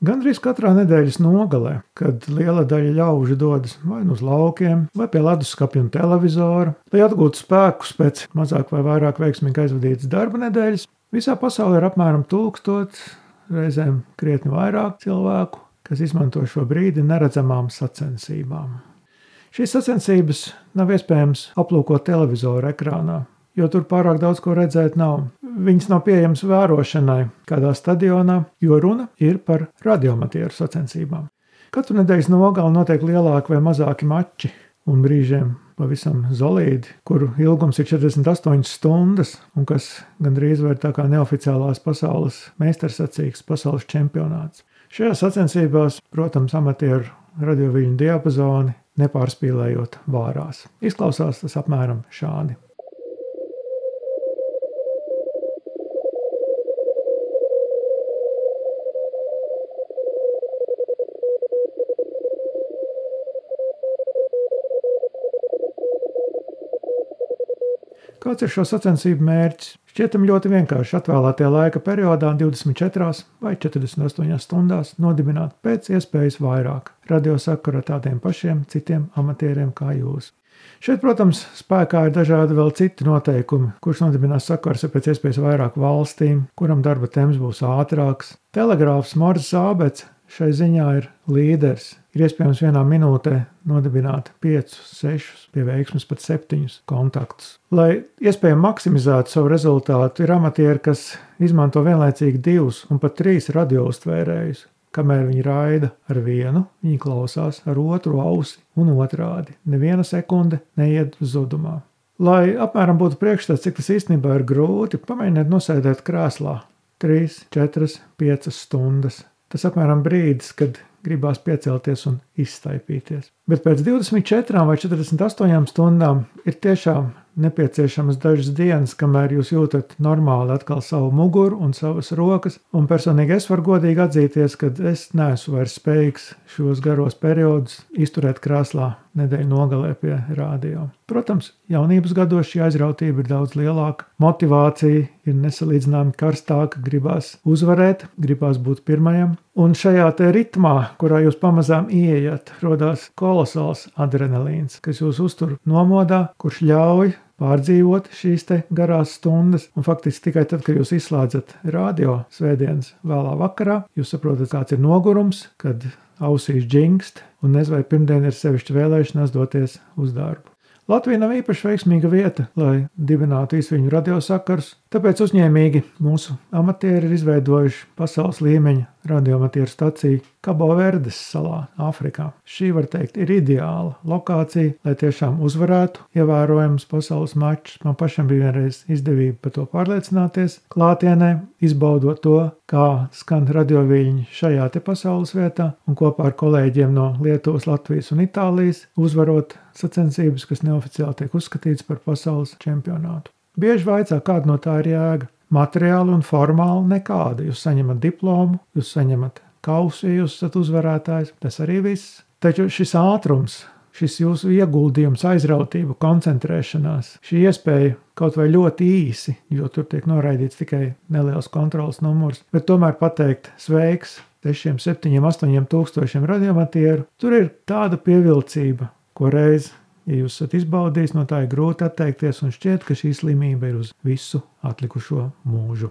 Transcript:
Gandrīz katrā nedēļas nogalē, kad liela daļa ļaužu dodas vai nu uz laukiem, vai pie leduskapja un televizora, lai atgūtu spēkus pēc mazāk vai vairāk veiksmīgi aizvadītas darba nedēļas, visā pasaulē ir apmēram tūkstots, reizēm krietni vairāk cilvēku, kas izmanto šo brīdi neredzamām sacensībām. Šīs sacensības nav iespējams aplūkot televizora ekrānā, jo tur pārāk daudz ko redzēt nav. Viņas nav pieejamas vērošanai kādā stadionā, jo runa ir par radioamatieru sacensībām. Katru nedēļas nogali notiek lielāki vai mazāki mači, un brīžiem pavisam zelīti, kuru ilgums ir 48 stundas, un kas gandrīz vai tā kā neoficiālās pasaules meistarsacīgs pasaules čempionāts. Šajās sacensībās, protams, amatieru radioviļņu diapazoni nepārspīlējot vārās. Izklausās tas apmēram šādi. Kāds ir šo sacensību mērķis? Šķietam ļoti vienkārši atvēlētajā laika periodā, 24 vai 48 stundās, nodibināt pēc iespējas vairāk radiosakaru ar tādiem pašiem citiem amatieriem kā jūs. Šeit, protams, spēkā ir dažādi vēl citi noteikumi, kurš nodibinās sakars ar pēc iespējas vairāk valstīm, kuram darba temps būs ātrāks. Telegrāfs Morzes Ābets šai ziņā ir līderis. Ir iespējams vienā minūtē nodibināt 5, 6, pie veiksmes pat 7 kontaktus. Lai iespējami maksimizētu savu rezultātu, ir amatieri, kas izmanto vienlaicīgi divus un pat trīs radioustvērējus. Kamēr viņi raida ar vienu, viņi klausās ar otru ausi un otrādi. Neviena sekunde neiet zudumā. Lai apmēram būtu priekšstats, cik tas īstenībā ir grūti, pamēģiniet nosēdēt krēslā 3, 4, 5 stundas. Tas apmēram brīdis, kad gribās piecelties un izstaipīties. Bet pēc 24 vai 48 stundām ir tiešām nepieciešamas dažas dienas, kamēr jūs jūtat normāli atkal savu muguru un savas rokas. Un personīgi es varu godīgi atzīties, ka es neesmu vairs spējīgs šos garos periodus izturēt krāslā nedēļu nogalē pie rādio. Protams, jaunības gados šī aizrautība ir daudz lielāka, motivācija ir nesalīdzināmi karstāka, gribās uzvarēt, gribās būt pirmajam. Un šajā ritmā, kurā jūs pamazām ieiet, radās kolosāls adrenalīns, kas jūs uztur nomodā, kurš ļauj pārdzīvot šīs garās stundas. Un faktiski tikai tad, kad jūs izslēdzat radio svētdienas vēlā vakarā, jūs saprotat, kāds ir nogurums, kad ausīs džingst, un nezinu, vai pirmdien ir sevišķi vēlēšanās doties uz darbu. Latvija nav īpaši veiksmīga vieta, lai dibinātu īsviņu radiosakars, tāpēc uzņēmīgi mūsu amatieri ir izveidojuši pasaules līmeņa radioamatieru staciju Kabo Verdes salā, Āfrikā. Šī, var teikt, ir ideāla lokācija, lai tiešām uzvarētu ievērojams pasaules mačs. Man pašam bija vienreiz izdevība par to pārliecināties klātienē, izbaudot to, kā skan radioviļņi šajā te pasaules vietā, un kopā ar kolēģiem no Lietuvas, Latvijas un Itālijas uzvarot sacensības, kas neoficiāli tiek uzskatīts par pasaules čempionātu. Bieži vaicā, kāda no tā ir jēga. Materiāli un formāli nekāda. Jūs saņemat diplomu, jūs saņemat kausu, ja jūs esat uzvarētājs. Tas arī viss. Taču šis ātrums, šis jūsu ieguldījums, aizrautība, koncentrēšanās, šī iespēja kaut vai ļoti īsi, jo tur tiek noraidīts tikai neliels kontrols numurs, bet tomēr pateikt sveiks 6, 7, 8 tūkstošiem radiomatieru, tur ir tāda pievilcība, ko reiz Ja jūs esat izbaudījis, no tā ir grūti atteikties, un šķiet, ka šī slimība ir uz visu atlikušo mūžu.